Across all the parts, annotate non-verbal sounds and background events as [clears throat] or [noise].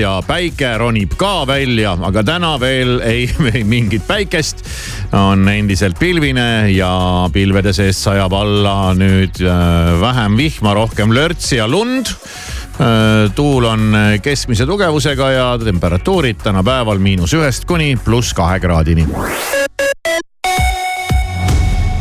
ja päike ronib ka välja, aga täna veel [laughs] ei, ei mingit päikest. on endiselt pilvine ja pilvede seest sajab alla nüüd äh, vähem vihma, rohkem lörtsi ja lund äh, tuul on keskmise tugevusega ja temperatuurid täna päeval miinus ühest kuni pluss kahe kraadini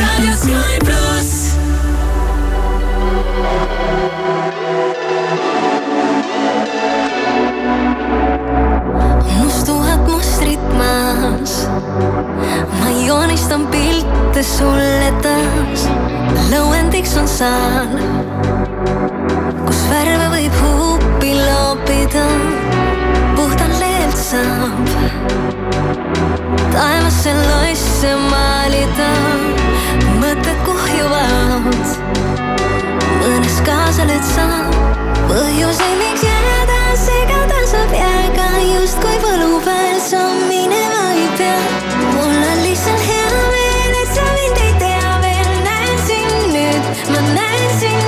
Raadio Sky pluss. mustuvad mustrid maas. ma joonistan pilte sulle taas. lõuendiks on saan, kus värve võib huupi loopida. puhtalt leelt saab taevasse loisse maalida, mõtted kuhjuvad. mõnes kaasa nüüd saab põhjusi, miks jääda, segada saab jääga justkui võlupäev samm minema ei pea. mul on lihtsalt hea meel, et sa mind ei tea veel, näen sind nüüd, ma näen sind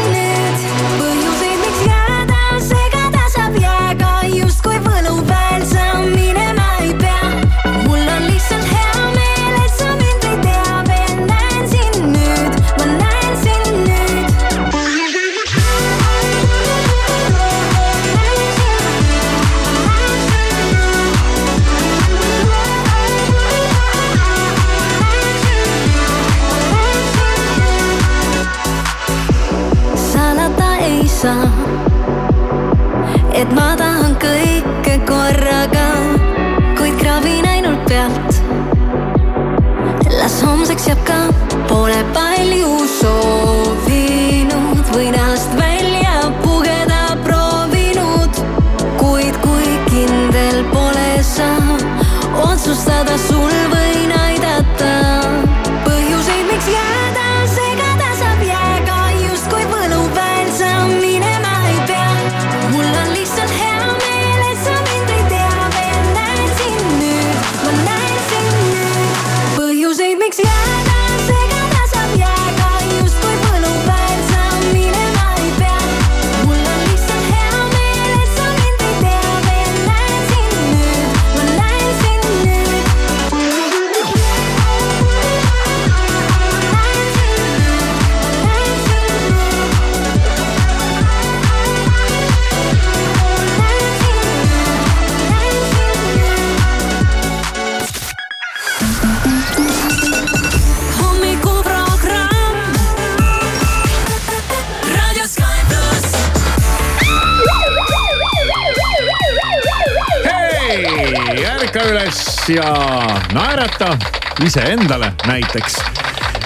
ja naerata iseendale näiteks.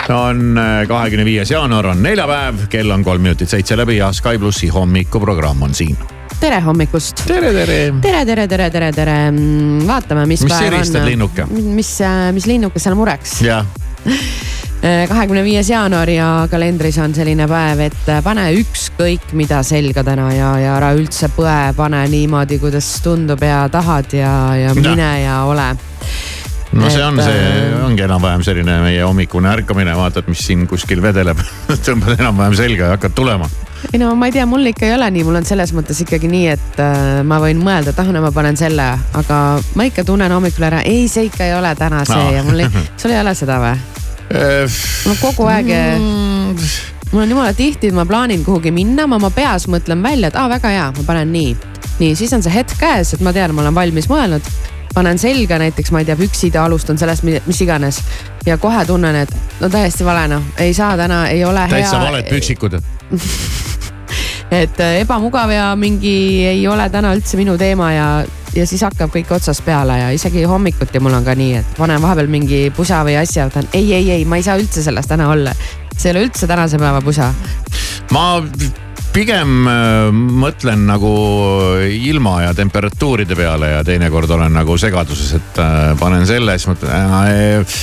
on kahekümne viies jaanuar, on neljapäev, kell on kolm minutit seitse läbi ja Sky plussi hommikuprogramm on siin. tere hommikust. tere, tere. tere, tere, tere, tere, tere. vaatame, mis, Mis päev on. linnuke? mis, mis linnuke seal mureks? jah, [laughs] kahekümne viies jaanuar ja kalendris on selline päev, et pane ükskõik mida selga täna ja, ja ära üldse põe, pane niimoodi, kuidas tundub ja tahad ja, ja mine ja ole. no see on see, äh, ongi enam-vähem selline meie hommikune ärkamine, vaatad, mis siin kuskil vedeleb [laughs] tõmbad enam-vähem selga ja hakkad tulema. ei no ma ei tea, mul ikka ei ole nii, mul on selles mõttes ikkagi nii, et ma võin mõelda, et ah, no ma panen selle, aga ma ikka tunnen hommikul ära, ei, see ikka ei ole täna see No. ja mul ei, [laughs] sul ei ole seda või? On kogu aeg Mm. mul on jumala tihti, ma plaanin kuhugi minna, ma oma peas mõtlen välja, et aa ah, väga hea, ma panen nii. nii, siis on see hetk käes, et ma tean, ma olen valmis mõelnud. panen selga näiteks, ma ei tea, püksid ja alustan sellest, mis iganes. ja kohe tunnen, et no täiesti vale noh, ei saa täna, ei ole hea. täitsa valed [laughs] püksikud. et äh, ebamugav ja mingi ei ole täna üldse minu teema ja, ja siis hakkab kõik otsast peale ja isegi hommikuti mul on ka nii, et panen vahepeal mingi pusa või asja, võtan ei, ei, ei, ma ei saa üldse selles täna olla. see ei ole üldse tänase päeva pusa. ma pigem äh, mõtlen nagu ilma ja temperatuuride peale ja teinekord olen nagu segaduses, et äh, panen selle, siis mõtlen äh,.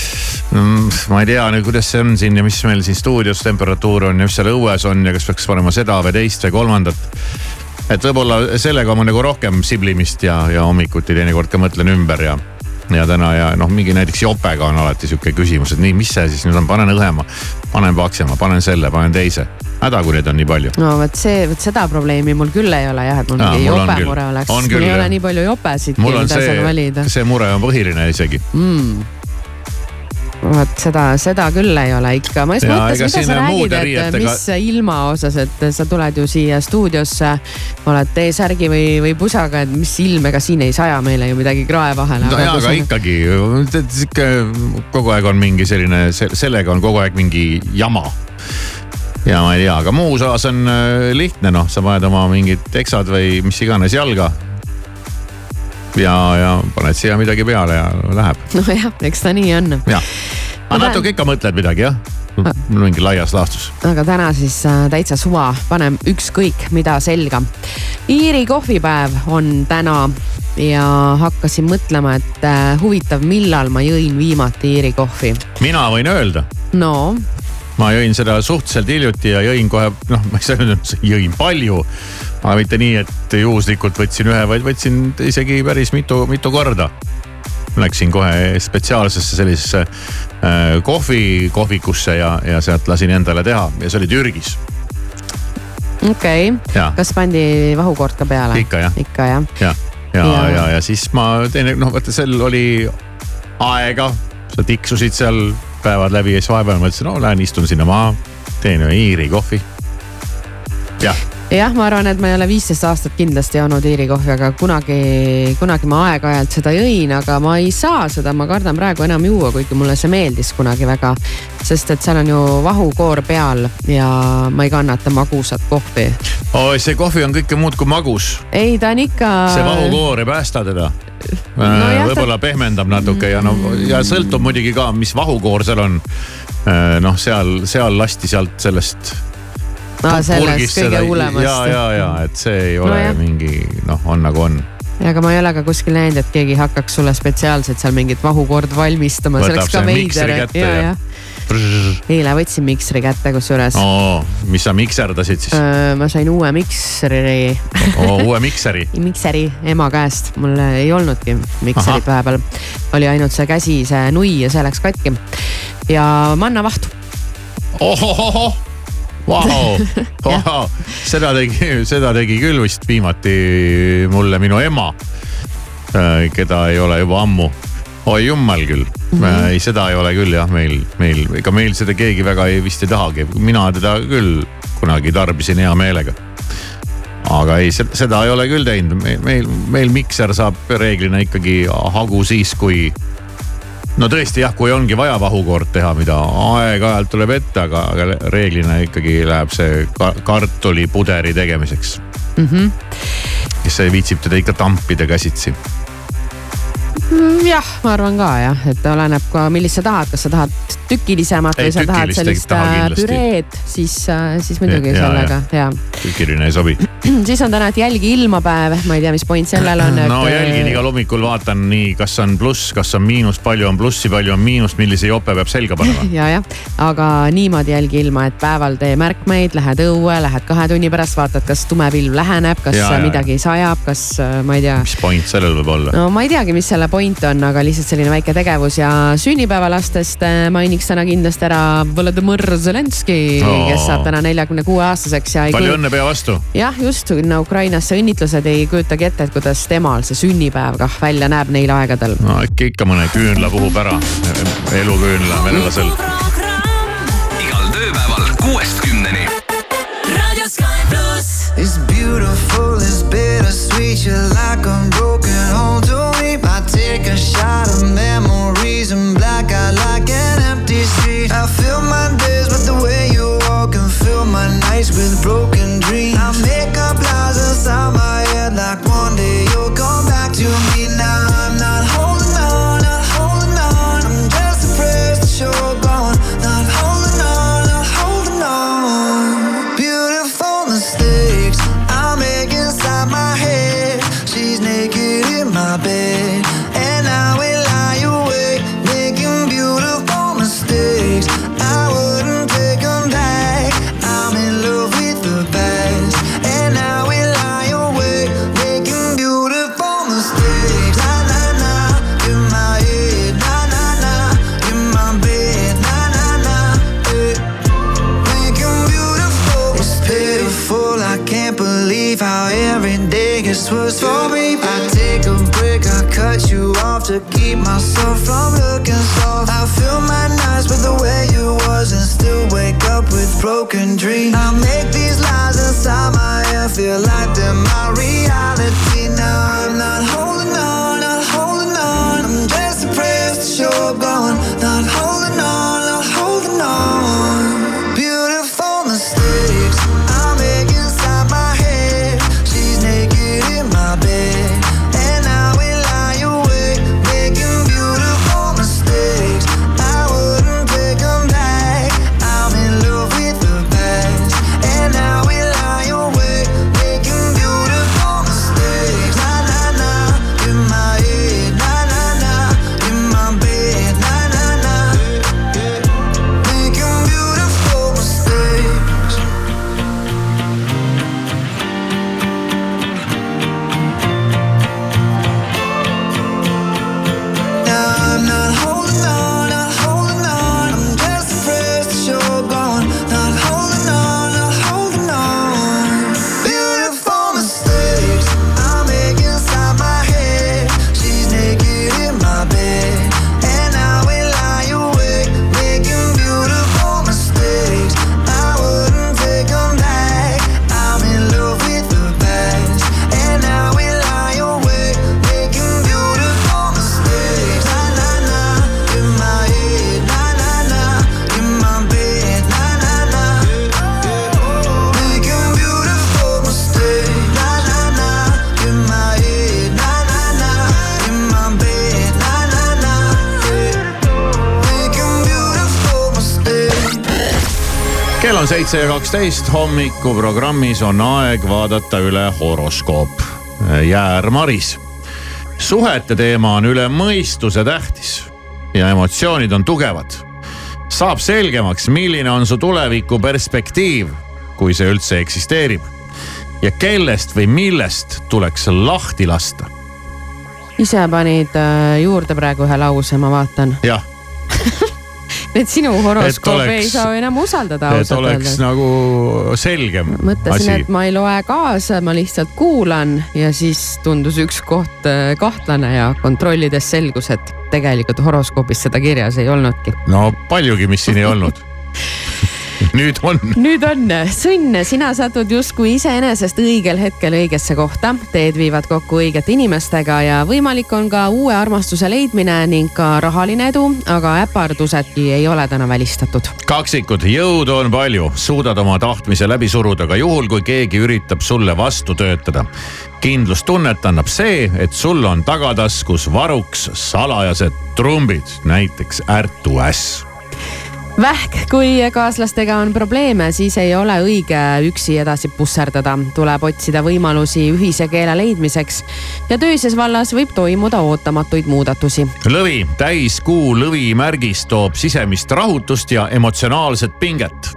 ma ei tea nüüd, kuidas see on siin ja mis meil siin stuudios temperatuur on ja mis seal õues on ja kas peaks panema seda või teist või kolmandat. Et võib-olla sellega on nagu rohkem siblimist ja, ja hommikuti teinekord ka mõtlen ümber ja ja täna ja noh, mingi näiteks jopega on alati sihuke küsimus, et nii, mis see siis nüüd on, panen õhema, panen paksema, panen selle, panen teise. häda, kui neid on nii palju. no vot see, vot seda probleemi mul küll ei ole jah, et mul mingi jope mure oleks. mul ei ole nii palju jopesid, mida saan valida. see mure on põhiline isegi mm vot seda, seda küll ei ole ikka. ma just mõtlesin, mida sa räägid, et riietega... mis ilma osas, et sa tuled ju siia stuudiosse, oled T-särgi või, või pusaga, et mis ilm, ega siin ei saja meile ju midagi krae vahele. no jaa, aga on... ikkagi sihuke kogu aeg on mingi selline, sellega on kogu aeg mingi jama ja ma ei tea, aga muus osas on äh, lihtne, noh, sa paned oma mingid teksad või mis iganes jalga ja, ja paned siia midagi peale ja läheb. nojah, eks ta nii on. aga natuke ikka mõtled midagi jah mingi laias laastus. aga täna siis äh, täitsa suva, paneme ükskõik mida selga. Iiri kohvipäev on täna ja hakkasin mõtlema, et äh, huvitav, millal ma jõin viimati Iiri kohvi. mina võin öelda. no ma jõin seda suhteliselt hiljuti ja jõin kohe, noh, ma ei saa öelda, jõin palju. aga mitte nii, et juhuslikult võtsin ühe, vaid võtsin isegi päris mitu, mitu korda. Läksin kohe spetsiaalsesse sellisesse äh, kohvi, kohvikusse ja, ja sealt lasin endale teha ja see oli Türgis. okei okay., kas pandi vahukoort ka peale? ikka jah. ikka jah. ja, ja, ja, ja, ja siis ma teine, noh vaata seal oli aega, sa tiksusid seal päevad läbi ja siis vahepeal mõtlesin, no lähen istun sinna maha, teen ühe Iiri kohvi. jah jah, ma arvan, et ma ei ole viisteist aastat kindlasti joonud Iiri kohvi, aga kunagi, kunagi ma aeg-ajalt seda jõin, aga ma ei saa seda, ma kardan praegu enam juua, kuigi mulle see meeldis kunagi väga. sest et seal on ju vahukoor peal ja ma ei kannata magusat kohvi. oi, see kohvi on kõike muud kui magus. ei, ta on ikka. see vahukoor ei päästa teda no, äh, võib-olla ta... pehmendab natuke ja no ja sõltub muidugi ka, mis vahukoor seal on. Äh, noh, seal, seal lasti sealt sellest no, sellest kõige hullemast. ja, ja, ja et see ei ole no, mingi noh, on nagu on ja aga ma ei ole ka kuskil näinud, et keegi hakkaks sulle spetsiaalselt seal mingit vahukorda valmistama, see oleks ka veider. ja, ja. eile võtsin miksri kätte kusjuures oh,. mis sa mikserdasid siis? ma sain uue mikseri oh,. uue mikseri [laughs] mikseri ema käest, mul ei olnudki mikserit vahepeal. oli ainult see käsi, see nui ja see läks katki. ja mannavahtu. ohohohoh Vau, [laughs] vau, seda tegi, seda tegi küll vist viimati mulle minu ema, äh, keda ei ole juba ammu. oi jummal küll. Mm, -hmm. ei seda ei ole küll jah, meil, meil, ega meil seda keegi väga ei, vist ei tahagi, mina teda küll kunagi tarbisin hea meelega. Aga ei, seda ei ole küll teinud, meil, meil, meil mikser saab reeglina ikkagi hagu siis, kui no tõesti jah, kui ongi vaja vahukoort teha, mida aeg-ajalt tuleb ette, aga, aga reeglina ikkagi läheb see ka kartulipuderi tegemiseks mm. -hmm. kes viitsib teda ikka tampida käsitsi jah, ma arvan ka jah, et oleneb ka, millist sa tahad, kas sa tahad tükilisemat või sa tahad sellist taha äh, püreed, siis, äh, siis muidugi ja, sellega ja, ja.. tükiline ei sobi. [clears throat] Siis on täna, et jälgi ilmapäev, ma ei tea, mis point sellel on et.... no jälgin igal hommikul, vaatan nii, kas on pluss, kas on miinus, palju on plussi, palju on miinust, millise jope peab selga panema. [laughs] Ja, jah, aga niimoodi jälgi ilma, et päeval tee märkmeid, lähed õue, lähed kahe tunni pärast, vaatad, kas tume pilv läheneb, kas ja, midagi sajab, kas äh, ma ei tea. mis point sellel võib olla? no ma ei teagi, mis selle point on, aga lihtsalt selline väike tegevus ja sünnipäevalastest äh, mainiks täna kindlasti ära Volodõmõr Zelenskõi oh., kes saab täna neljakümne kuue aastaseks ja. palju õnne pea vastu. jah, just sinna Ukrainasse õnnitlused, ei kujutagi ette, et kuidas temal see sünnipäev kah välja näeb neil aegadel. no äkki ikka mõne küünla puhub ära, eluküünla venelasel. Kaksteist, hommikuprogrammis on aeg vaadata üle horoskoop. Jäär Maris. suhete teema on üle mõistuse tähtis ja emotsioonid on tugevad. saab selgemaks, milline on su tuleviku perspektiiv, kui see üldse eksisteerib. ja kellest või millest tuleks lahti lasta. ise panid äh, juurde praegu ühe lause, ma vaatan. jah, et sinu horoskoopi oleks- ei saa enam usaldada et ausalt oleks öeldes. nagu selgem mõtlesin, et ma ei loe kaasa, ma lihtsalt kuulan ja siis tundus üks koht äh, kahtlane ja kontrollides selgus, et tegelikult horoskoobis seda kirjas ei olnudki. no paljugi, mis siin ei olnud. [laughs] nüüd on. nüüd on, Sõnn, sina satud justkui iseenesest õigel hetkel õigesse kohta. teed viivad kokku õigete inimestega ja võimalik on ka uue armastuse leidmine ning ka rahaline edu, aga äpardusedki ei ole täna välistatud. kaksikud, jõudu on palju, suudad oma tahtmise läbi suruda ka juhul, kui keegi üritab sulle vastu töötada. kindlustunnet annab see, et sul on tagataskus varuks salajased trumbid, näiteks Ärtu äss vähk, kui kaaslastega on probleeme, siis ei ole õige üksi edasi pusserdada, tuleb otsida võimalusi ühise keele leidmiseks ja töises vallas võib toimuda ootamatuid muudatusi. lõvi, täiskuu lõvimärgis toob sisemist rahutust ja emotsionaalset pinget.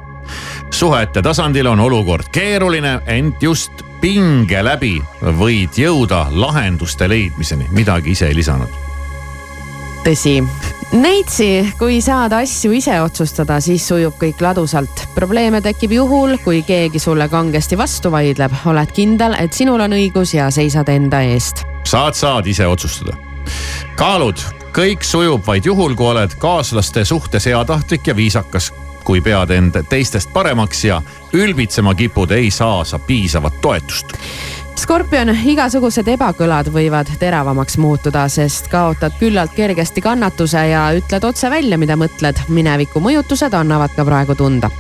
suhete tasandil on olukord keeruline, ent just pinge läbi võid jõuda lahenduste leidmiseni, midagi ise ei lisanud. tõsi, Neitsi, kui saad asju ise otsustada, siis sujub kõik ladusalt. probleeme tekib juhul, kui keegi sulle kangesti vastu vaidleb, oled kindel, et sinul on õigus ja seisad enda eest. saad, saad ise otsustada. kaalud, kõik sujub vaid juhul, kui oled kaaslaste suhtes heatahtlik ja viisakas. kui pead end teistest paremaks ja ülbitsema kipud, ei saa sa piisavat toetust. Skorpion, igasugused ebakõlad võivad teravamaks muutuda, sest kaotad küllalt kergesti kannatuse ja ütled otse välja, mida mõtled. mineviku mõjutused annavad ka praegu tunda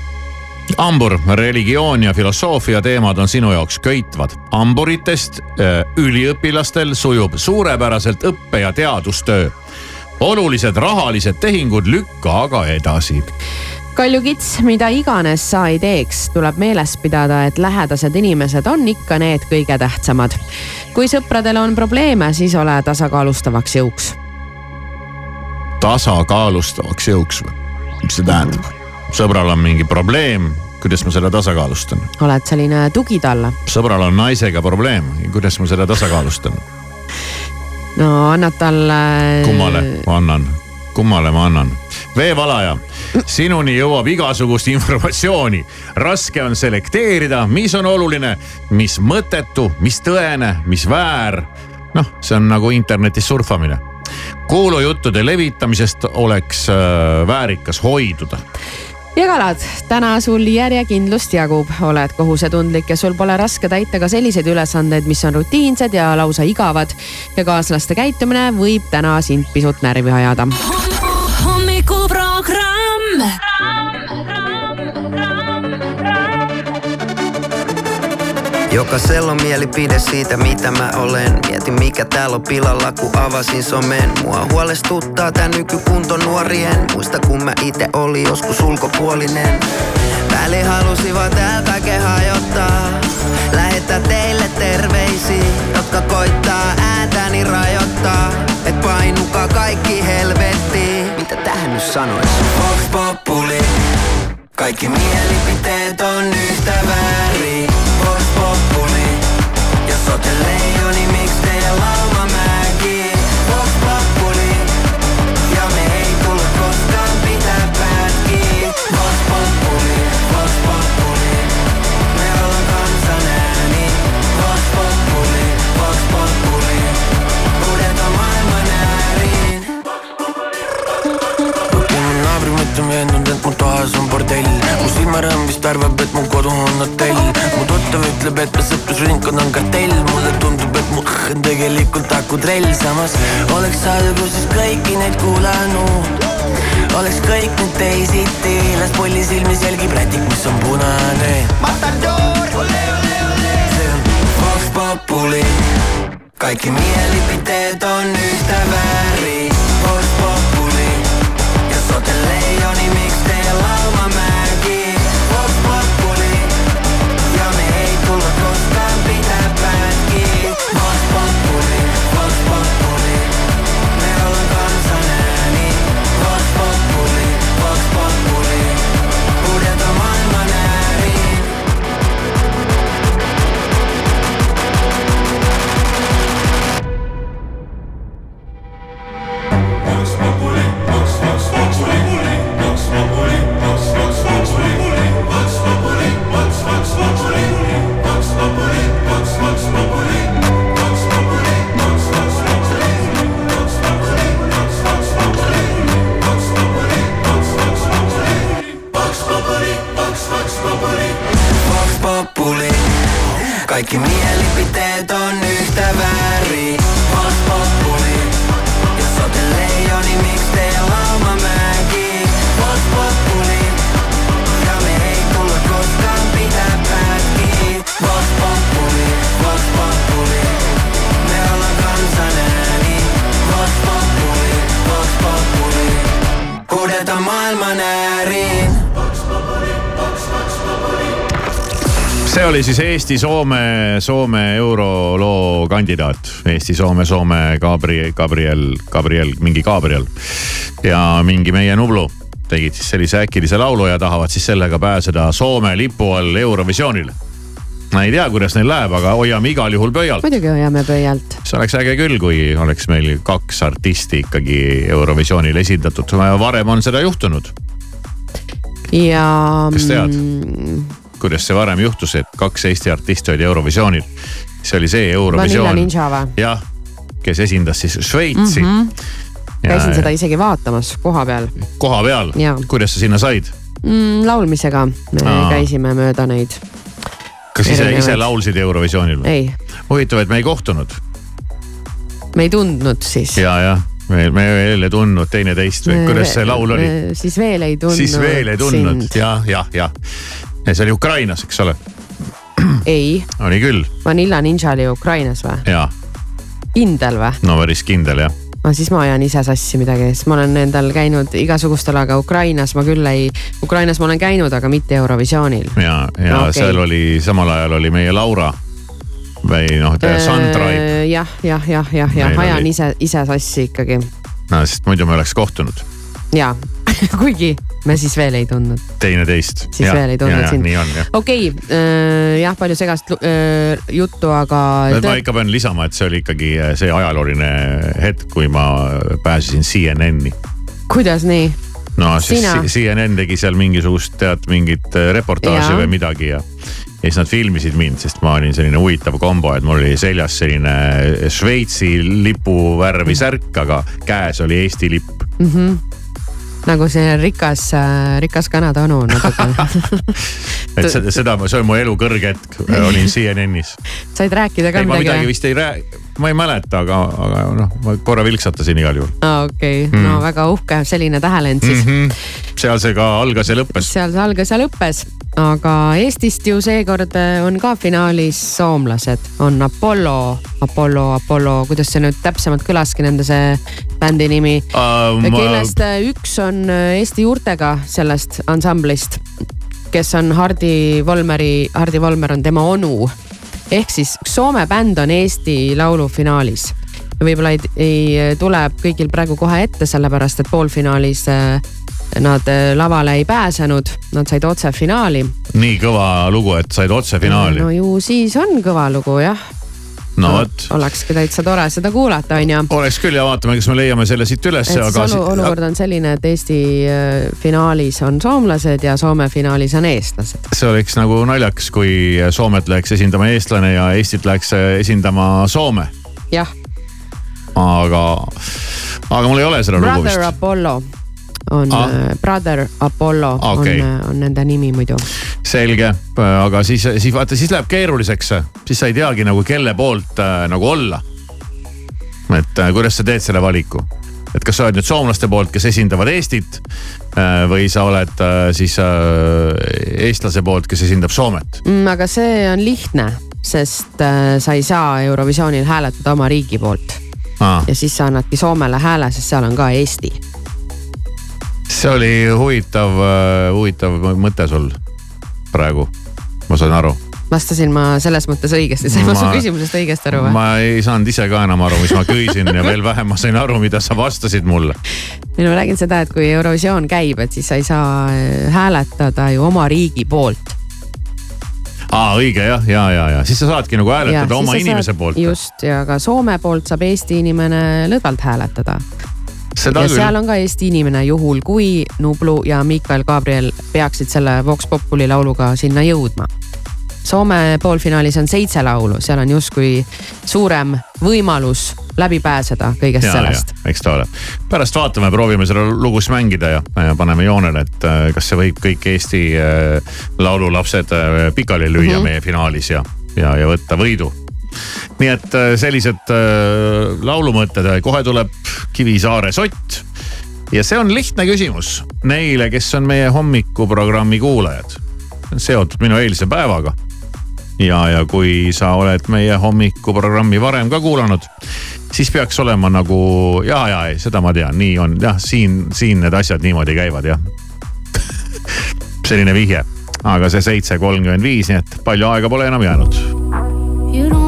hambur, religioon ja filosoofia teemad on sinu jaoks köitvad. hamburitest äh, üliõpilastel sujub suurepäraselt õppe- ja teadustöö. olulised rahalised tehingud lükka aga edasi. Kaljukits, mida iganes sa ei teeks, tuleb meeles pidada, et lähedased inimesed on ikka need kõige tähtsamad. kui sõpradel on probleeme, siis ole tasakaalustavaks jõuks. tasakaalustavaks jõuks või? mis see tähendab? sõbral on mingi probleem, kuidas ma selle tasakaalustan? oled selline tugi talle. sõbral on naisega probleem, kuidas ma selle tasakaalustan? no annad talle. kummale ma annan, kummale ma annan? Veevalaja, sinuni jõuab igasugust informatsiooni. raske on selekteerida, mis on oluline, mis mõttetu, mis tõene, mis väär. noh, see on nagu internetis surfamine. kuulujuttude levitamisest oleks äh, väärikas hoiduda ja kalad, täna sul järjekindlust jagub, oled kohusetundlik ja sul pole raske täita ka selliseid ülesandeid, mis on rutiinsed ja lausa igavad. ja kaaslaste käitumine võib täna sind pisut närvi ajada. Jokaisella on mielipide siitä mitä mä olen. Mietin mikä täällä on pilalla kun avasin somen. Mua huolestuttaa tää nykykunto nuorien. Muista kun mä ite oli joskus ulkopuolinen. Väli halusi vaan täältä kehajottaa Lähettää teille terveisiä Jotka koittaa ääntäni rajoittaa. Et painukaa kaikki helvettiin. Mitä tähän nyt sanois? Vox Populi. Kaikki mielipiteet on yhtä väärin Jos ootte leijoni, miksi teidän lauma mäki Vox Populi Ja me ei tulla koskaan pitää pätkiä Vox Populi, Vox Populi Me ollaan kansan ääni Vox Populi, Vox Populi Huudetaan maailman ääriin mu naabri mõte on veendunud, et mu toas on bordell mu silmarõõm vist arvab, et mu kodu on hotell. Mu tuttav ütleb, et me sõprusringkond on kartell. Mulle tundub, et mu õhk on tegelikult akutrell. Samas oleks alguses kõiki neid kuulanud. Oleks kõik nüüd teisiti. Las polli silmis jälgib rätik, mis on punane. Matador, ole, ole, ole! See on Vox Populi. Kaikki mielipiteet on yhtä väärin Vox Populi. Jos ootte leijoni, miksi teidän lauma oli siis Eesti-Soome, Soome euroloo kandidaat. Eesti-Soome, Soome Gabriel, Gabriel, Gabriel, mingi Gabriel ja mingi meie Nublu tegid siis sellise äkilise laulu ja tahavad siis sellega pääseda Soome lipu all Eurovisioonile. ma ei tea, kuidas neil läheb, aga hoiame igal juhul pöialt. muidugi hoiame pöialt. see oleks äge küll, kui oleks meil kaks artisti ikkagi Eurovisioonil esindatud, varem on seda juhtunud. ja. kas tead? Kuidas see varem juhtus, et kaks Eesti artisti olid Eurovisioonil. see oli see Eurovisioon. Jah, kes esindas siis Šveitsi mm. -hmm. käisin seda isegi vaatamas koha peal. koha peal, kuidas sa sinna said mm,? laulmisega me Aa. käisime mööda neid. kas ise, ise laulsid Eurovisioonil? ei. huvitav, et me ei kohtunud. me ei tundnud siis. ja, jah me, me veel ei tundnud teineteist või kuidas see laul oli? siis veel ei tundnud. siis veel ei tundnud ja, jah, jah. See oli Ukrainas, eks ole? ei. oli küll. Vanilla Ninja oli Ukrainas või? jaa. kindel või? no päris kindel jah no siis ma ajan ise sassi midagi, sest ma olen endal käinud igasugustel, aga Ukrainas ma küll ei, Ukrainas ma olen käinud, aga mitte Eurovisioonil. ja, ja no, okay. seal oli, samal ajal oli meie Laura või noh, Suntribe. jah, jah, jah, jah, jah, ajan oli... ise, ise sassi ikkagi. no sest muidu me oleks kohtunud. ja [laughs] kuigi me siis veel ei tundnud. teineteist. siis ja, veel ei tundnud sind. nii on jah. okei okay, äh,, jah, palju segast äh, juttu, aga. ma ikka pean lisama, et see oli ikkagi see ajalooline hetk, kui ma pääsesin CNN-i. kuidas nii? no siis Sina? CNN tegi seal mingisugust tead mingit reportaaži ja. või midagi ja, ja siis nad filmisid mind, sest ma olin selline huvitav kombo, et mul oli seljas selline Šveitsi lipu värvi särk, aga käes oli Eesti lipp mm. -hmm nagu selline rikas, rikas Kanada onu natuke [laughs] et seda, seda, see on mu elu kõrge hetk, olin CNN-is. said rääkida ka ei, midagi? ma midagi vist ei räägi, ma ei mäleta, aga, aga noh, ma korra vilksatasin igal juhul. aa okei okay. mm., no väga uhke selline tähelend siis mm. -hmm. seal see ka algas ja lõppes. seal see algas ja lõppes, aga Eestist ju seekord on ka finaalis soomlased, on Apollo, Apollo, Apollo, kuidas see nüüd täpsemalt kõlaski nende see bändi nimi uh,? Ma... kellest üks on Eesti juurtega sellest ansamblist, kes on Hardi Volmeri, Hardi Volmer on tema onu. Ehk siis Soome bänd on Eesti Laulu finaalis. võib-olla ei, ei tule kõigil praegu kohe ette, sellepärast et poolfinaalis nad lavale ei pääsenud, nad said otse finaali. nii kõva lugu, et said otse finaali? no ju siis on kõva lugu jah no vot. olekski täitsa tore seda kuulata, on ju. oleks küll ja vaatame, kas me leiame selle siit üles. aga olu, olukord on selline, et Eesti äh, finaalis on soomlased ja Soome finaalis on eestlased. see oleks nagu naljakas, kui Soomet läheks esindama eestlane ja Eestit läheks esindama Soome. jah. aga, aga mul ei ole seda Brother lugu vist. Apollo on ah. Brother Apollo okay. on, on nende nimi muidu. selge, aga siis, siis vaata, siis läheb keeruliseks, siis sa ei teagi nagu kelle poolt äh, nagu olla. et äh, kuidas sa teed selle valiku, et kas sa oled nüüd soomlaste poolt, kes esindavad Eestit äh, või sa oled äh, siis äh, eestlase poolt, kes esindab Soomet mm,? aga see on lihtne, sest äh, sa ei saa Eurovisioonil hääletada oma riigi poolt ah.. ja siis sa annadki Soomele hääle, sest seal on ka Eesti see oli huvitav, huvitav mõte sul praegu, ma sain aru. vastasin ma selles mõttes õigesti, sain ma su küsimusest õigesti aru või? ma ei saanud ise ka enam aru, mis ma küsisin ja veel vähem ma sain aru, mida sa vastasid mulle. ei no ma räägin seda, et kui Eurovisioon käib, et siis sa ei saa äh, hääletada ju oma riigi poolt aa, õige jah, ja, ja, ja siis sa saadki nagu hääletada ja, oma inimese saad, poolt. just ja ka Soome poolt saab Eesti inimene lõdvalt hääletada Seda ja küll. seal on ka Eesti inimene, juhul kui Nublu ja Miikael Gabriel peaksid selle Vox Populi lauluga sinna jõudma. Soome poolfinaalis on seitse laulu, seal on justkui suurem võimalus läbi pääseda kõigest ja, sellest. eks ta ole, pärast vaatame, proovime seda lugu siis mängida ja, ja paneme joonele, et äh, kas see võib kõik Eesti äh, laululapsed äh, pikali lüüa mm -hmm. meie finaalis ja, ja, ja võtta võidu nii et äh, sellised äh, laulumõtted, kohe tuleb Kivisaare sott. ja see on lihtne küsimus neile, kes on meie hommikuprogrammi kuulajad. seotud minu eilse päevaga. ja, ja kui sa oled meie hommikuprogrammi varem ka kuulanud, siis peaks olema nagu ja, ja ei, seda ma tean, nii on jah, siin, siin need asjad niimoodi käivad jah [laughs] selline vihje, aga see seitse kolmkümmend viis, nii et palju aega pole enam jäänud You don't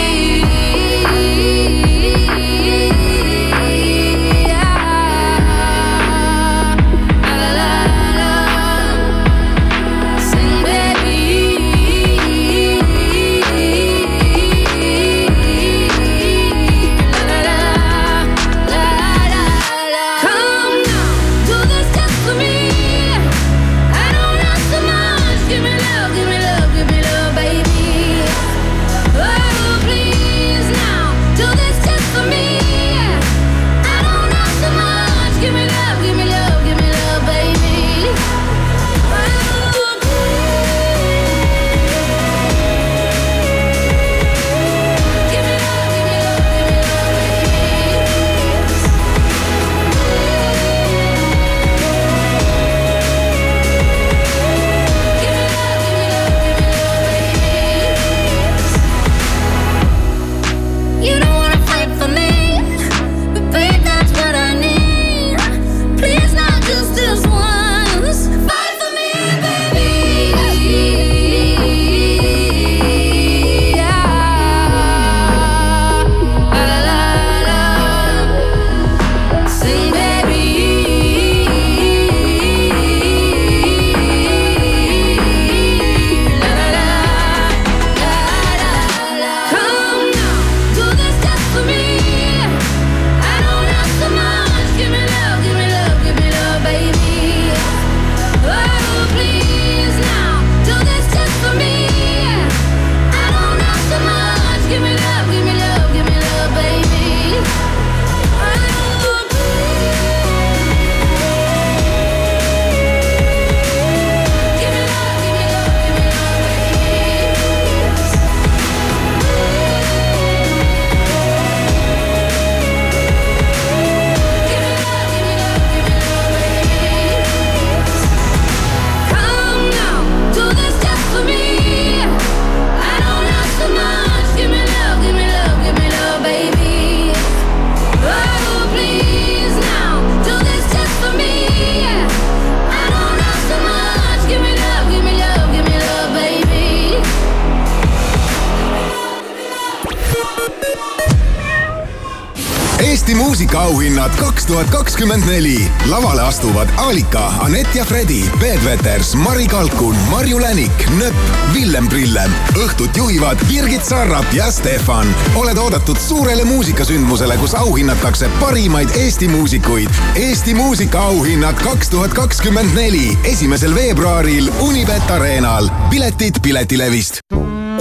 Muusikaauhinnad kaks tuhat kakskümmend neli. lavale astuvad Alika, Anett ja Fredi, Peet Veters, Mari Kalkun, Marju Länik, Nööp, Villem Prillem. õhtut juhivad Birgit Sarrap ja Stefan. oled oodatud suurele muusikasündmusele, kus auhinnatakse parimaid Eesti muusikuid. Eesti muusikaauhinnad kaks tuhat kakskümmend neli, esimesel veebruaril Unibet Arenal. piletid Piletilevist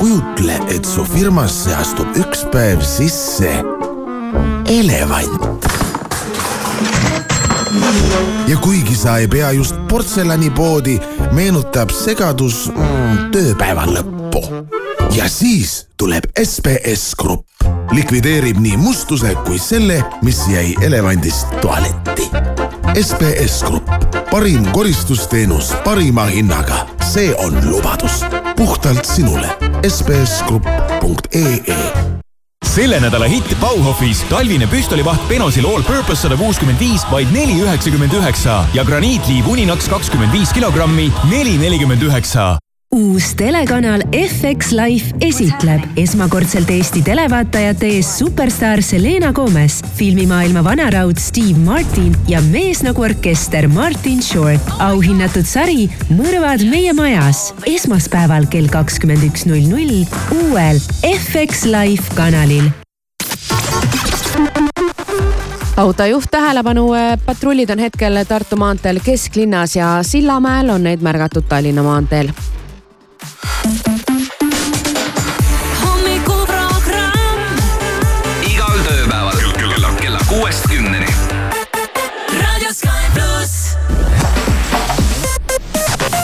kujutle, et su firmasse astub üks päev sisse elevant. ja kuigi sa ei pea just portselanipoodi, meenutab segadus mm, tööpäeva lõppu. ja siis tuleb SBS Grupp, likvideerib nii mustuse kui selle, mis jäi elevandist tualetti. SBS Grupp, parim koristusteenus parima hinnaga, see on lubadus puhtalt sinule. sbsgrupp.ee selle nädala hitt Bauhofis. Talvine püstolivaht Benosil All Purpose sada kuuskümmend viis, vaid neli üheksakümmend üheksa ja graniitliiv Uninaks kakskümmend viis kilogrammi, neli nelikümmend üheksa uus telekanal FX Life esitleb esmakordselt Eesti televaatajate ees superstaar Selena Gomez, filmimaailma vanaraud Steve Martin ja mees nagu orkester Martin Short. auhinnatud sari Mõrvad meie majas. Esmaspäeval kell kakskümmend üks null null uuel FX Life kanalil. autojuht tähelepanu, patrullid on hetkel Tartu maanteel kesklinnas ja Sillamäel on neid märgatud Tallinna maanteel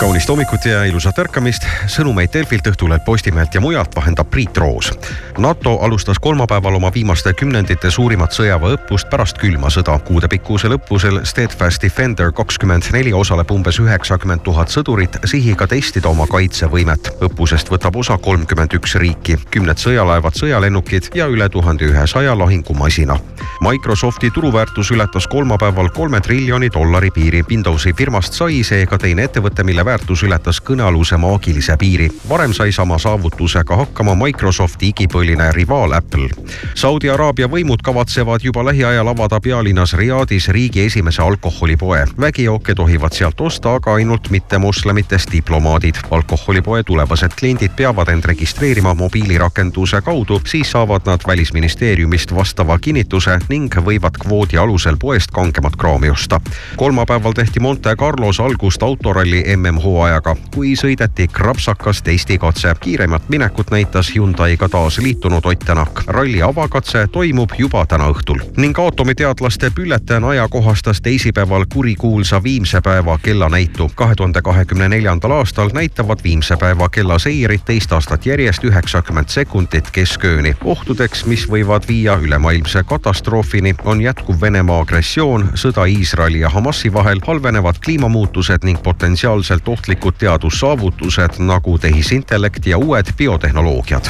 kaunist hommikut ja ilusat ärkamist. sõnumeid Delfilt, Õhtulehelt, Postimehelt ja mujalt vahendab Priit Roos. NATO alustas kolmapäeval oma viimaste kümnendite suurimat sõjaväeõppust pärast külma sõda. kuudepikkusel õppusel Steadfast Defender kakskümmend neli osaleb umbes üheksakümmend tuhat sõdurit sihiga testida oma kaitsevõimet. õppusest võtab osa kolmkümmend üks riiki, kümned sõjalaevad, sõjalennukid ja üle tuhande ühesaja lahingumasina. Microsofti turuväärtus ületas kolmapäeval kolme triljoni dollari piiri. Windowsi firmast sai seega teine ettevõte, mille väärtus ületas kõnealuse maagilise piiri. varem sai sama saavutusega hakkama Microsofti igipõline rivaal Apple. Saudi Araabia võimud kavatsevad juba lähiajal avada pealinnas Riadis riigi esimese alkoholipoe. vägijooke tohivad sealt osta aga ainult mittemoslemitest diplomaadid. alkoholipoe tulevased kliendid peavad end registreerima mobiilirakenduse kaudu, siis saavad nad välisministeeriumist vastava kinnituse ning võivad kvoodi alusel poest kangemat kraami osta. kolmapäeval tehti Monte Carlos algust autoralli MM-hooajaga, kui sõideti krapsakas testikatse. kiiremat minekut näitas Hyundai'ga taas liitunud Ott Tänak. ralli avakatse toimub juba täna õhtul ning aatomiteadlaste bülletään ajakohastas teisipäeval kurikuulsa Viimse päeva kellanäitu. kahe tuhande kahekümne neljandal aastal näitavad Viimse päeva kellaseirid teist aastat järjest üheksakümmend sekundit keskööni. ohtudeks, mis võivad viia ülemaailmse katastroofini, on jätkuv Venemaa agressioon, sõda Iisraeli ja Hamasi vahel, halvenevad kliimamuutused ning potentsiaalselt ohtlikud teadussaavutused nagu tehisintellekt ja uued biotehnoloogiad.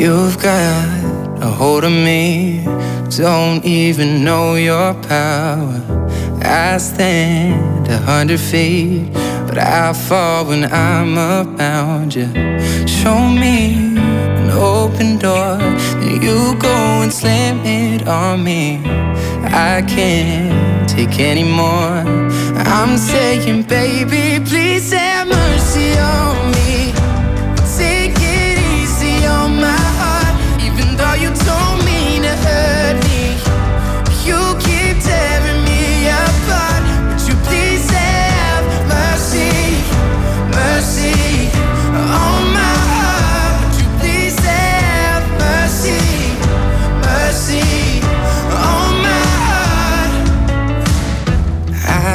You've got a hold of me, don't even know your power. I stand a hundred feet, but I fall when I'm around you. Show me an open door, then you go and slam it on me. I can't take anymore. I'm saying, baby, please have mercy on me.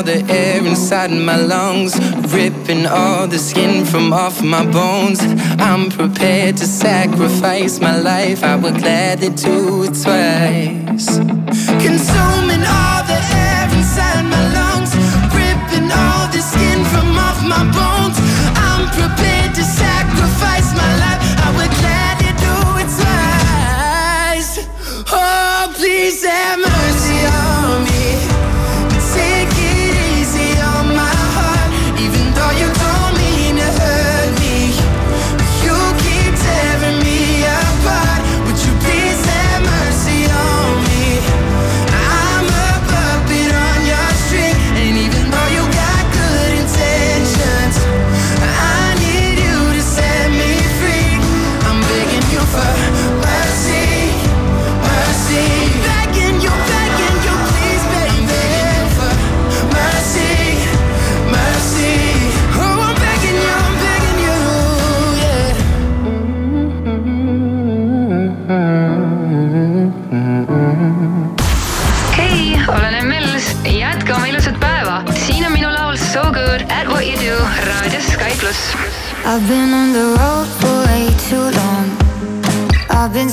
all the air inside my lungs, ripping all the skin from off my bones. I'm prepared to sacrifice my life, I would gladly do it twice. Consuming all the air inside my lungs, ripping all the skin from off my bones. I'm prepared to sacrifice my life. I've been on the road for way too long. I've been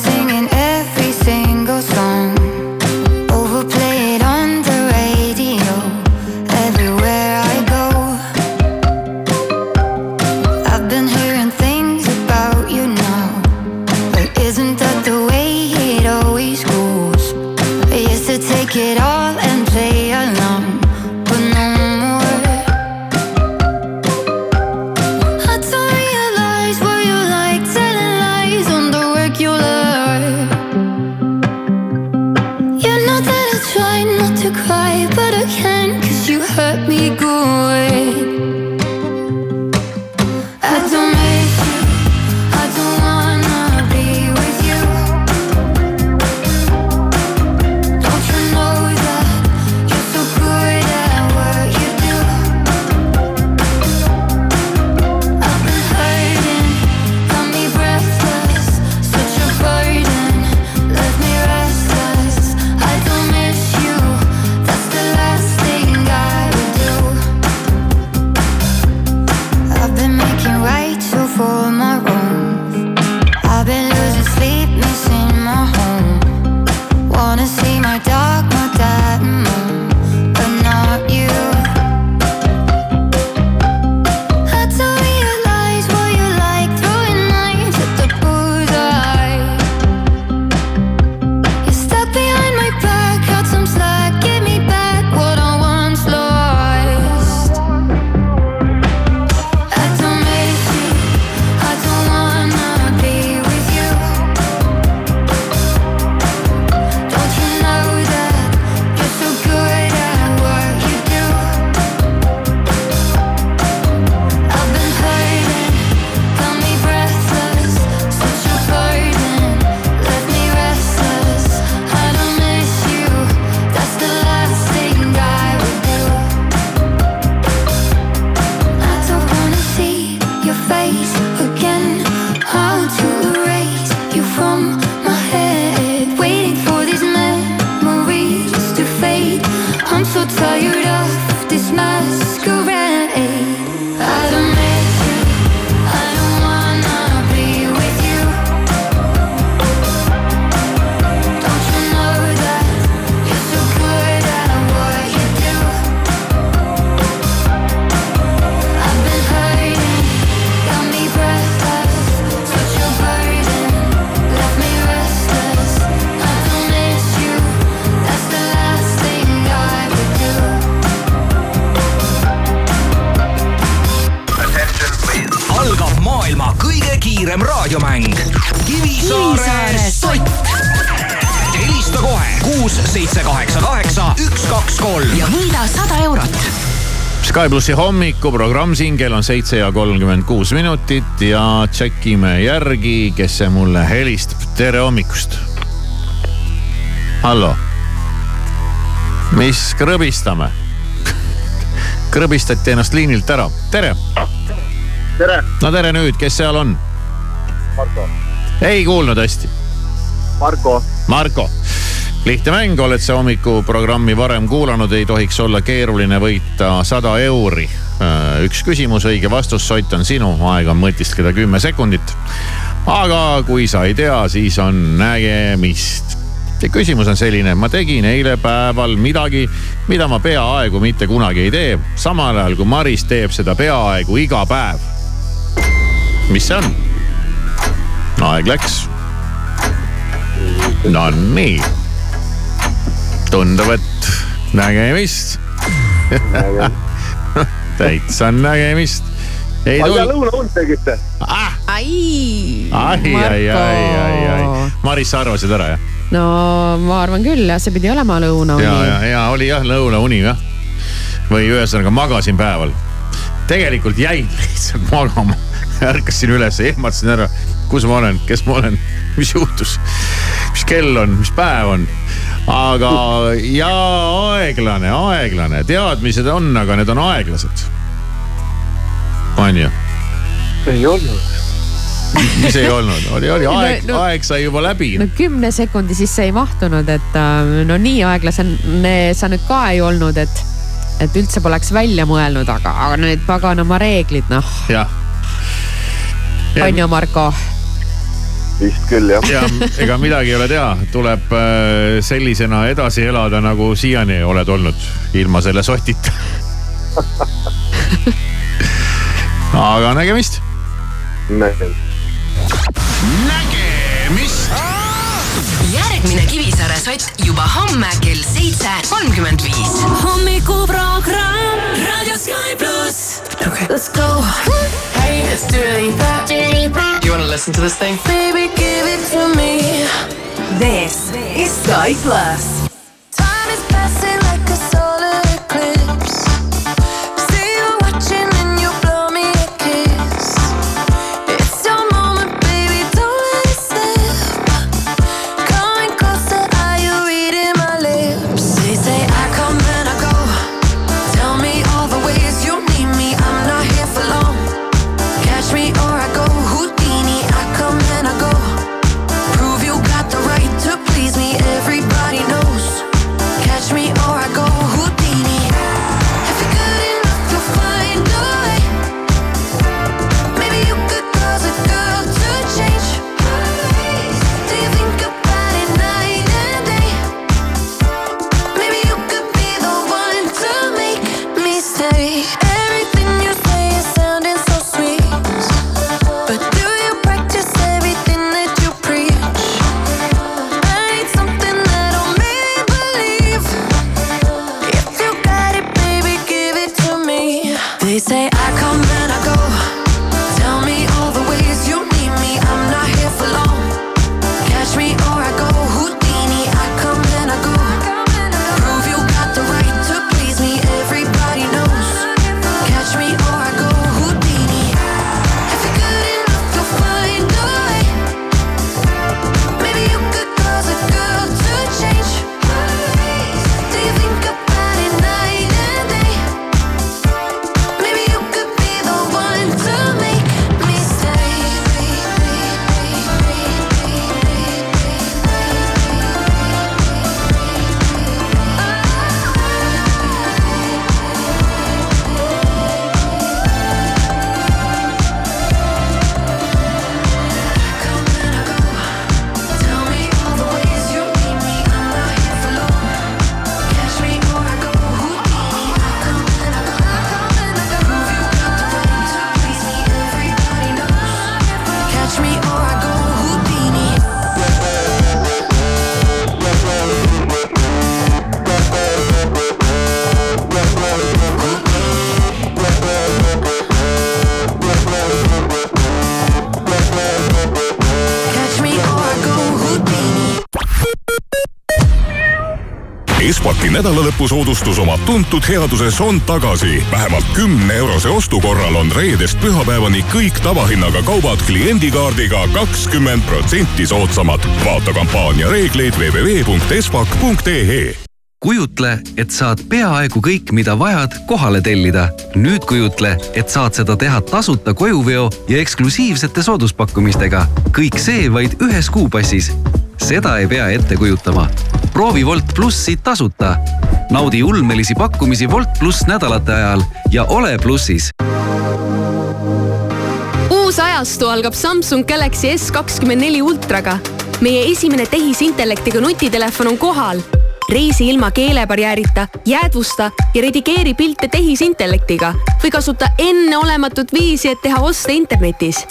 Sky plussi hommikuprogramm siin, kell on seitse ja kolmkümmend kuus minutit ja tšekime järgi, kes see mulle helistab. tere hommikust. hallo. mis krõbistame? [laughs] krõbistati ennast liinilt ära. tere. tere. no tere nüüd, kes seal on? Marko. ei kuulnud hästi. Marko. Marko lihtne mäng, oled sa hommikuprogrammi varem kuulanud, ei tohiks olla keeruline võita sada euri. üks küsimus, õige vastus, sott on sinu, aega on mõtiskleda kümme sekundit. aga kui sa ei tea, siis on nägemist. ja küsimus on selline, ma tegin eile päeval midagi, mida ma peaaegu mitte kunagi ei tee, samal ajal kui Maris teeb seda peaaegu iga päev. mis see on? aeg läks. no nii tundub, et nägemist [laughs] täitsa nägemist. ei aga tul-, lõunaund tegite ah,? ai, ai, ai, ai, ai, ai. Maris, sa arvasid ära jah? no ma arvan küll jah, see pidi olema ja, ja, lõunauni. ja oli jah lõunauni jah. või ühesõnaga magasin päeval. tegelikult jäin [laughs] lihtsalt magama, ärkasin üles, ehmatasin ära, kus ma olen, kes ma olen, mis juhtus, mis kell on, mis päev on aga ja aeglane, aeglane, teadmised on, aga need on aeglased. on ju? ei olnud. mis ei olnud, oli, oli aeg No, no, aeg sai juba läbi no kümne sekundi sisse ei mahtunud, et äh, no nii aeglasene sa nüüd ka ei olnud, et, et üldse poleks välja mõelnud, aga, aga need paganama reeglid, noh, on ju, Marko? Vist küll jah. ja ega midagi ei ole teha, tuleb äh, sellisena edasi elada, nagu siiani oled olnud, ilma selle sotita. aga nägemist. nägemist. järgmine Kivisaare sott juba homme kell seitse kolmkümmend viis. hommikuprogramm Raadio Sky pluss. Okay. Let's go. It's Dua Lipa. You want to listen to this thing? Baby, give it to me. This is Sky Plus. Time is passing Espaki nädalalõpusoodustus oma tuntud headuses on tagasi. vähemalt kümne eurose ostu korral on reedest pühapäevani kõik tavahinnaga kaubad kliendikaardiga kakskümmend protsenti soodsamad. vaata kampaania reegleid www.espak.ee kujutle, et saad peaaegu kõik, mida vajad, kohale tellida. nüüd kujutle, et saad seda teha tasuta kojuveo ja eksklusiivsete sooduspakkumistega. kõik see vaid ühes kuupassis. Seda ei pea ette kujutama. proovi Wolt plussi tasuta. naudi ulmelisi pakkumisi Wolt pluss nädalate ajal ja ole plussis uus ajastu algab Samsung Galaxy S kakskümmend neli ultraga. meie esimene tehisintellektiga nutitelefon on kohal. reisi ilma keelebarjäärita, jäädvusta ja redigeeri pilte tehisintellektiga või kasuta enneolematut viisi, et teha oste internetis.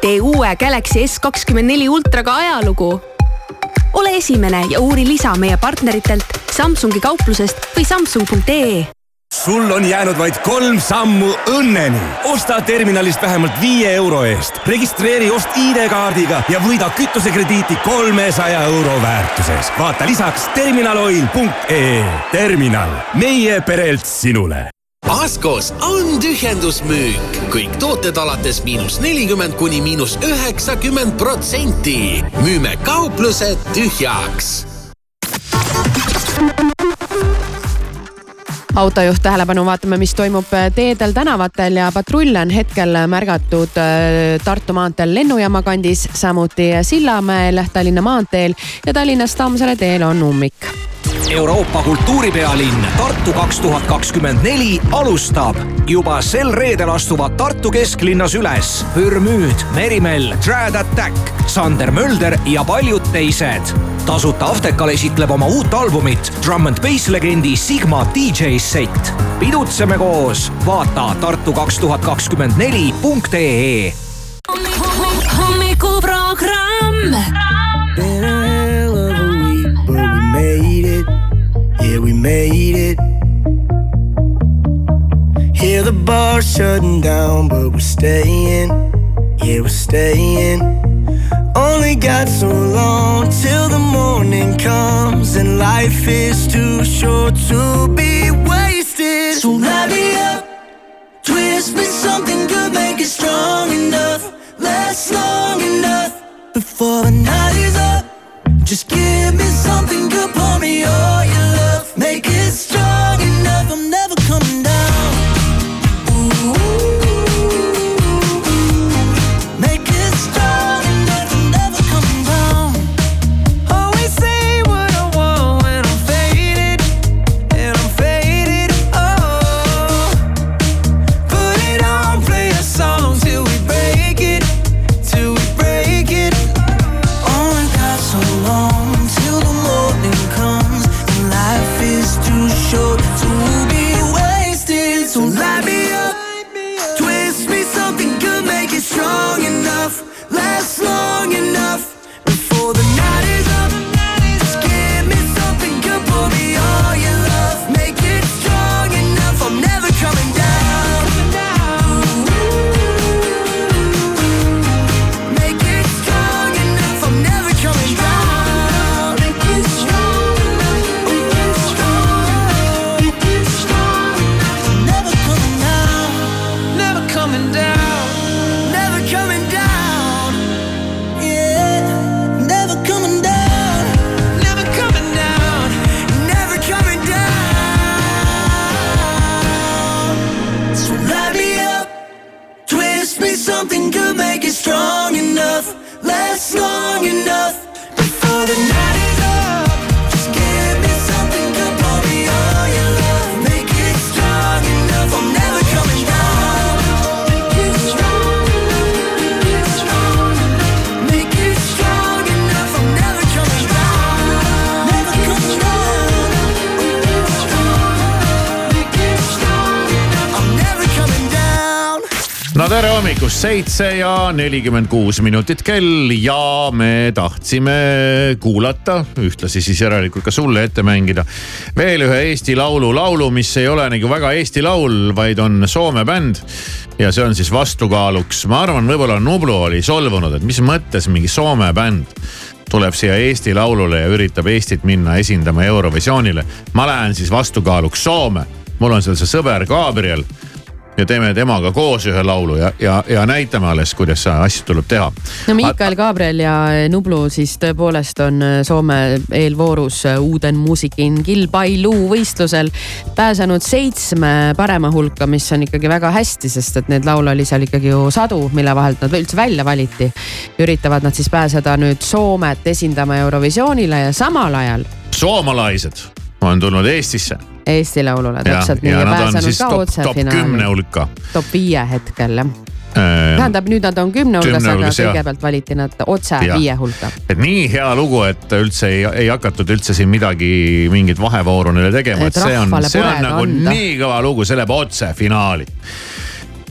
tee uue Galaxy S kakskümmend neli ultraga ajalugu. Ole esimene ja uuri lisa meie partneritelt Samsungi kauplusest või samsung.ee sul on jäänud vaid kolm sammu õnneni. osta terminalist vähemalt viie euro eest, registreeri ost ID-kaardiga ja võida kütusekrediiti kolmesaja euro väärtuses. vaata lisaks terminaloil.ee. terminal, meie perelt sinule Askos on tühjendusmüük, kõik tooted alates miinus nelikümmend kuni miinus üheksakümmend protsenti. müüme kauplused tühjaks. Autojuht tähelepanu, vaatame, mis toimub äh, teedel, tänavatel ja patrulle on hetkel märgatud äh, Tartu maanteel lennujaama kandis, samuti Sillamäel, Tallinna maanteel ja Tallinnast Tammsaare teel on ummik Euroopa kultuuripealinn Tartu kaks tuhat kakskümmend neli alustab. juba sel reedel astuvad Tartu kesklinnas üles Pürmüüd, Merimell, Trad Attack, Sander Mölder ja paljud teised. tasuta Aftekal esitleb oma uut albumit Drum and Bass legendi Sigma DJ set. pidutseme koos, vaata Tartu kaks tuhat kakskümmend neli punkt ee hommikuprogramm. Yeah, we made it. Hear the bar shutting down, but we're staying. Yeah, we're staying. Only got so long till the morning comes, and life is too short to be wasted. So light me up, twist me something good, make it strong enough, last long enough before the night is up. Just give me something good, pour me all just. Seitse ja nelikümmend kuus minutit kell ja me tahtsime kuulata, ühtlasi siis järelikult ka sulle ette mängida veel ühe Eesti Laulu laulu, mis ei ole nagu väga Eesti laul, vaid on Soome bänd. ja see on siis vastukaaluks, ma arvan, võib-olla Nublu oli solvunud, et mis mõttes mingi Soome bänd tuleb siia Eesti Laulule ja üritab Eestit minna esindama Eurovisioonile. ma lähen siis vastukaaluks Soome, mul on seal see sõber Gabriel ja teeme temaga koos ühe laulu ja, ja, ja näitame alles, kuidas asju tuleb teha. no Miikael Gabriel ja Nublu siis tõepoolest on Soome eelvoorus Uuden muusikin kilpailu võistlusel pääsenud seitsme parema hulka, mis on ikkagi väga hästi, sest et neid laule oli seal ikkagi ju sadu, mille vahelt nad üldse välja valiti. üritavad nad siis pääseda nüüd Soomet esindama Eurovisioonile ja samal ajal soomalaised on tulnud Eestisse. Eesti Laulule täpselt nii ja ja pääsenud ka top, otse top hulka. top viie hetkel jah. tähendab, nüüd nad on kümne hulgas, aga kõigepealt valiti nad otse Jah. viie hulka. et nii hea lugu, et üldse ei, ei hakatud üldse siin midagi, mingit vahevooru neile tegema, Et see on, see on nagu anda. nii kõva lugu, see läheb otse finaali.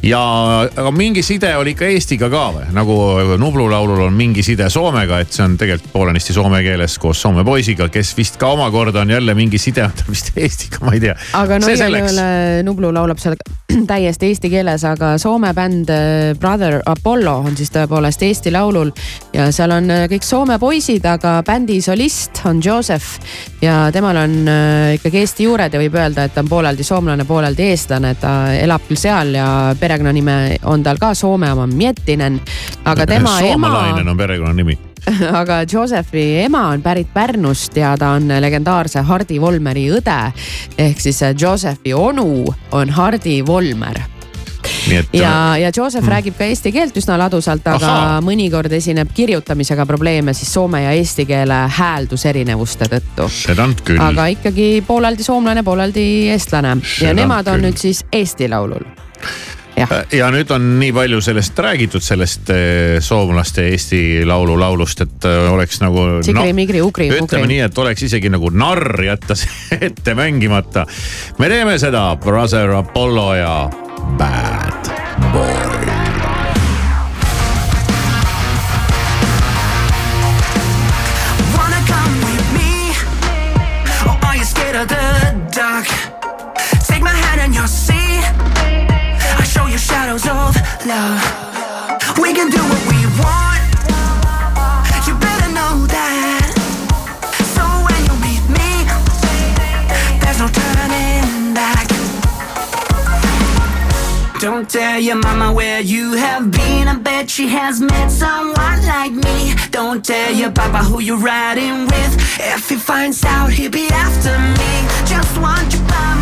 ja, aga mingi side oli ikka Eestiga ka või, nagu Nublu laulul on mingi side Soomega, et see on tegelikult poolenisti soome keeles koos Soome poisiga, kes vist ka omakorda on jälle mingi side [laughs] on tal vist Eestiga, ma ei tea. aga no igal juhul äh, Nublu laulab seal [clears throat] täiesti eesti keeles, aga Soome bänd äh, Brother Apollo on siis tõepoolest Eesti Laulul ja seal on äh, kõik Soome poisid, aga bändi solist on Joseph ja temal on äh, ikkagi Eesti juured ja võib öelda, et ta on pooleldi soomlane, pooleldi eestlane, ta elab küll seal ja perekonnanime on tal ka Soome oma Miettinen, aga tema ema soomalainen on perekonnanimi. [laughs] aga Josephi ema on pärit Pärnust ja ta on legendaarse Hardi Volmeri õde. ehk siis äh, Josephi onu on Hardi Volmer et. ja, ja Joseph mm. räägib ka eesti keelt üsna ladusalt, aga. Aha. mõnikord esineb kirjutamisega probleeme siis soome ja eesti keele häälduserinevuste tõttu. seda on küll. aga ikkagi pooleldi soomlane, pooleldi eestlane Seda ja nemad on küll. nüüd siis Eesti Laulul. Ja nüüd on nii palju sellest räägitud, sellest eh, soomlaste Eesti Laulu laulust, et eh, oleks nagu. Ütleme. nii, et oleks isegi nagu narr jätta [laughs] see ette mängimata. me teeme seda, Brother Apollo ja Bad Boy. Love. We can do what we want. You better know that. So when you meet me, there's no turning back. Don't tell your mama where you have been. I bet she has met someone like me. Don't tell your papa who you're riding with. If he finds out, he'll be after me. Just want you by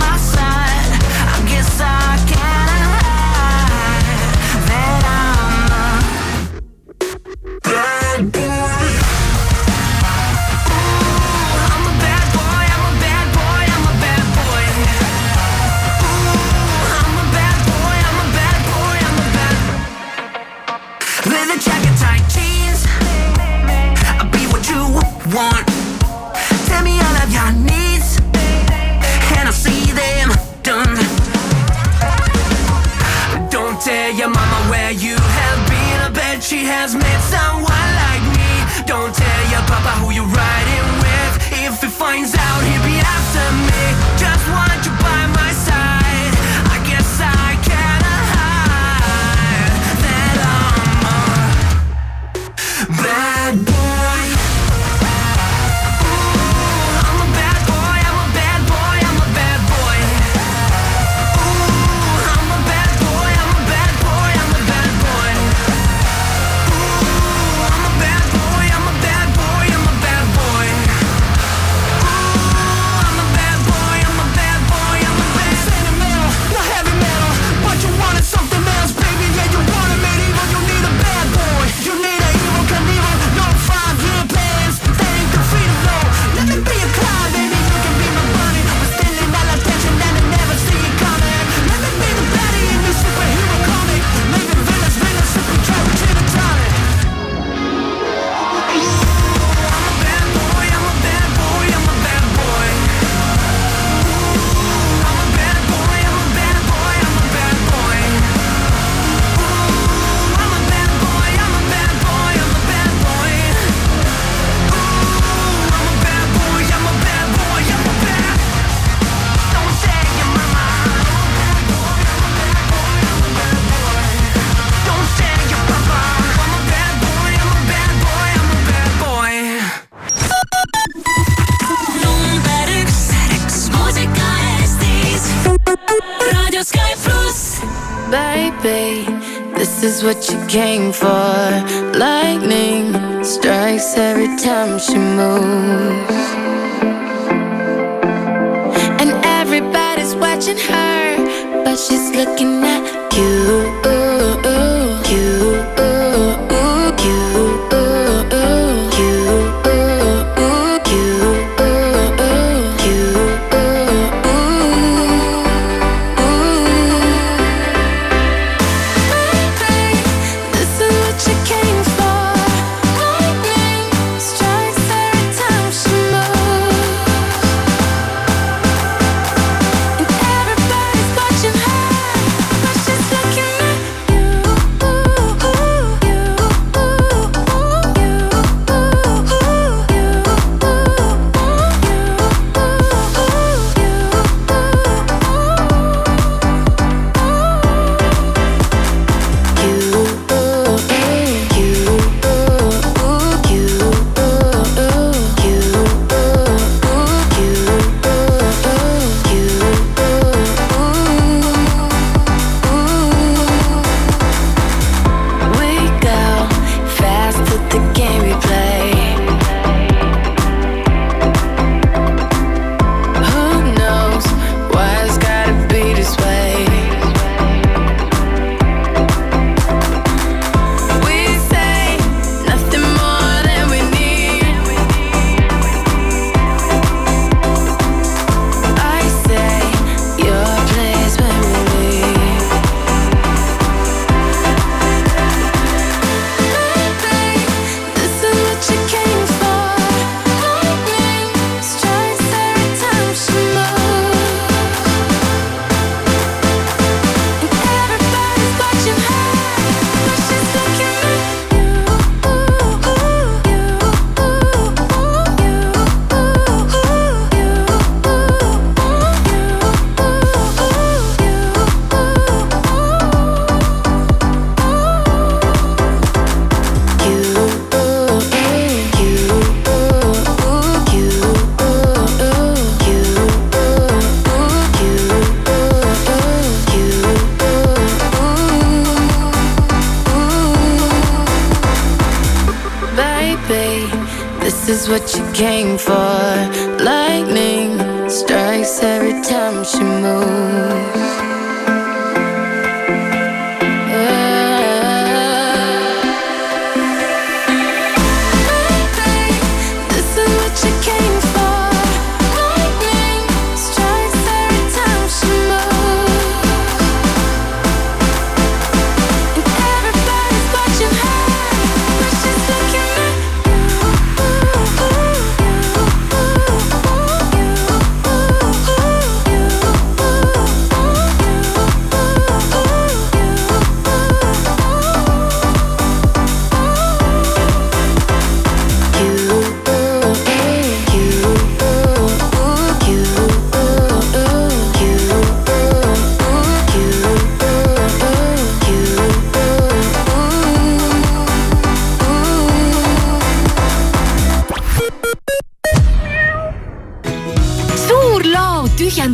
has made some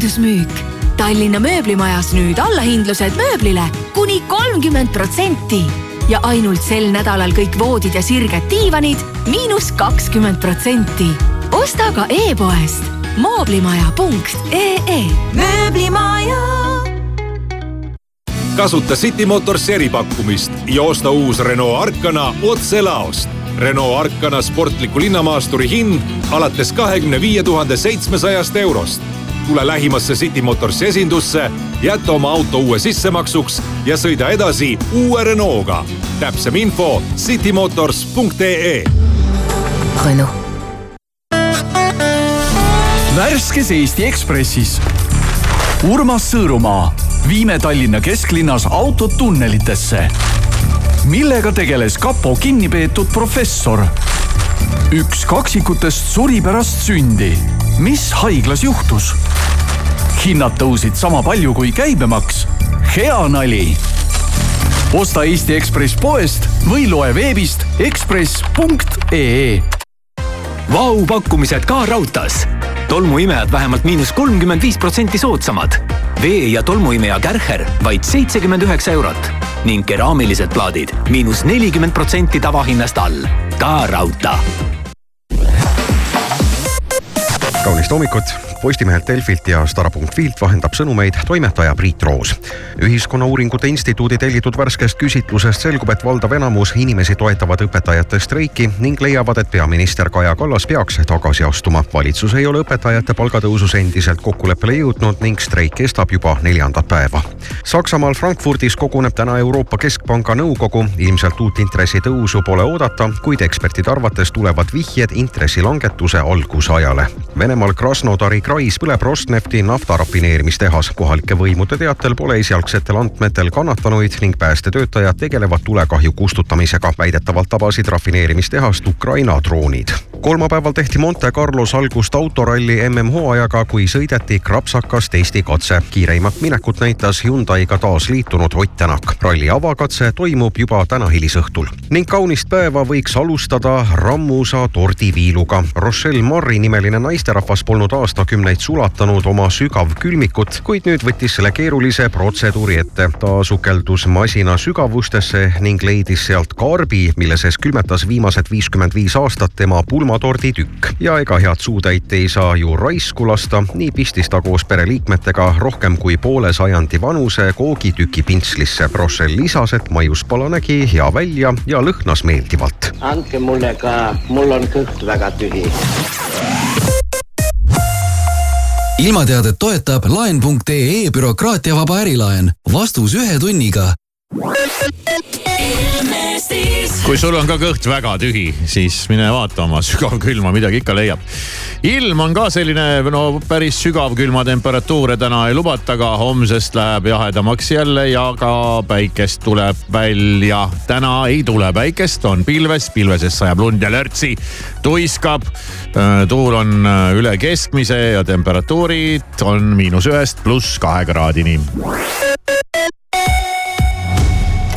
tühjendusmüük Tallinna mööblimajas nüüd allahindlused mööblile kuni kolmkümmend protsenti ja ainult sel nädalal kõik voodid ja sirged diivanid miinus kakskümmend protsenti. osta ka e-poest mooblimaja.ee. mööblimaja kasuta City Motors eripakkumist ja osta uus Renault Arkana otse laost. Renault Arkana sportliku linnamaasturi hind alates kahekümne viie tuhande seitsmesajast eurost. Tule lähimasse City Motorsi esindusse, jäta oma auto uue sissemaksuks ja sõida edasi uue Renault'ga. täpsem info citymotors.ee. Renault. värskes Eesti Ekspressis. Urmas Sõõrumaa, viime Tallinna kesklinnas autod tunnelitesse. millega tegeles kapo kinnipeetud professor? üks kaksikutest suri pärast sündi. mis haiglas juhtus? Hinnad tõusid sama palju kui käibemaks. hea nali. osta Eesti Ekspress poest või loe veebist ekspress.ee Vau pakkumised ka raudtees. tolmuimejad vähemalt miinus kolmkümmend viis protsenti soodsamad. vee- ja tolmuimeja Kärcher vaid seitsekümmend üheksa eurot ning keraamilised plaadid miinus nelikümmend protsenti tavahinnast all. ka raudtee. kaunist hommikut, Postimehelt Delfilt ja Stara.filt vahendab sõnumeid toimetaja Priit Roos. ühiskonnauuringute instituudi tellitud värskest küsitlusest selgub, et valdav enamus inimesi toetavad õpetajate streiki ning leiavad, et peaminister Kaja Kallas peaks tagasi astuma. valitsus ei ole õpetajate palgatõusus endiselt kokkuleppele jõudnud ning streik kestab juba neljandat päeva. Saksamaal Frankfurdis koguneb täna Euroopa Keskpanga nõukogu, ilmselt uut intressitõusu pole oodata, kuid ekspertide arvates tulevad vihjed intressilangetuse algusajale. Venemaal Krasnodari Krais põleb Rosnefti naftarafineerimistehas. kohalike võimude teatel pole esialgsetel andmetel kannatanuid ning päästetöötajad tegelevad tulekahju kustutamisega. väidetavalt tabasid rafineerimistehast Ukraina droonid. kolmapäeval tehti Monte Carlos algust autoralli MM-hooajaga, kui sõideti krapsakas testikatse. kiireimat minekut näitas Hyundai'ga taas liitunud Ott Tänak. ralli avakatse toimub juba täna hilisõhtul ning kaunist päeva võiks alustada rammusa tordiviiluga. Rochelle Marri nimeline naisterahvas polnud aastakümneid sulatanud oma sügavkülmikut, kuid nüüd võttis selle keerulise protseduuri ette. ta sukeldus masina sügavustesse ning leidis sealt karbi, mille sees külmetas viimased viiskümmend viis aastat tema pulmatordi tükk. ja ega head suutäit ei saa ju raisku lasta, nii pistis ta koos pereliikmetega rohkem kui poole sajandi vanuse koogitüki pintslisse. Rochelle lisas, et maiuspala nägi hea välja ja lõhnas meeldivalt. andke mulle ka, mul on kõht väga tühi. Ilmateadet toetab laen.ee bürokraatiavaba ärilaen. vastus ühe tunniga kui sul on ka kõht väga tühi, siis mine vaata oma [laughs] sügavkülma, midagi ikka leiab. ilm on ka selline no päris sügavkülma temperatuure täna ei lubata, aga homsest läheb jahedamaks jälle ja ka päikest tuleb välja. täna ei tule päikest, on pilves, pilveses sajab lund ja lörtsi, tuiskab. tuul on äh, üle keskmise ja temperatuurid on miinus ühest pluss kahe kraadini.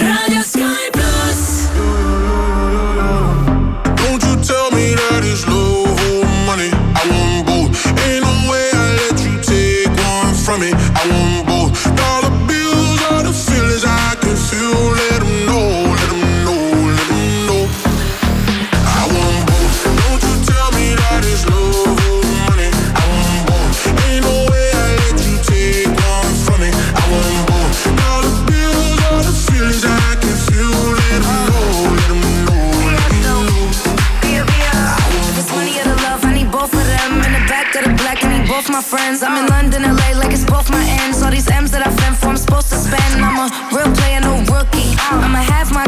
raadio Sky friends. I'm in London, LA, like it's both my ends. All these M's that I've for, I'm supposed to spend. I'm a real player, no rookie. I'ma have my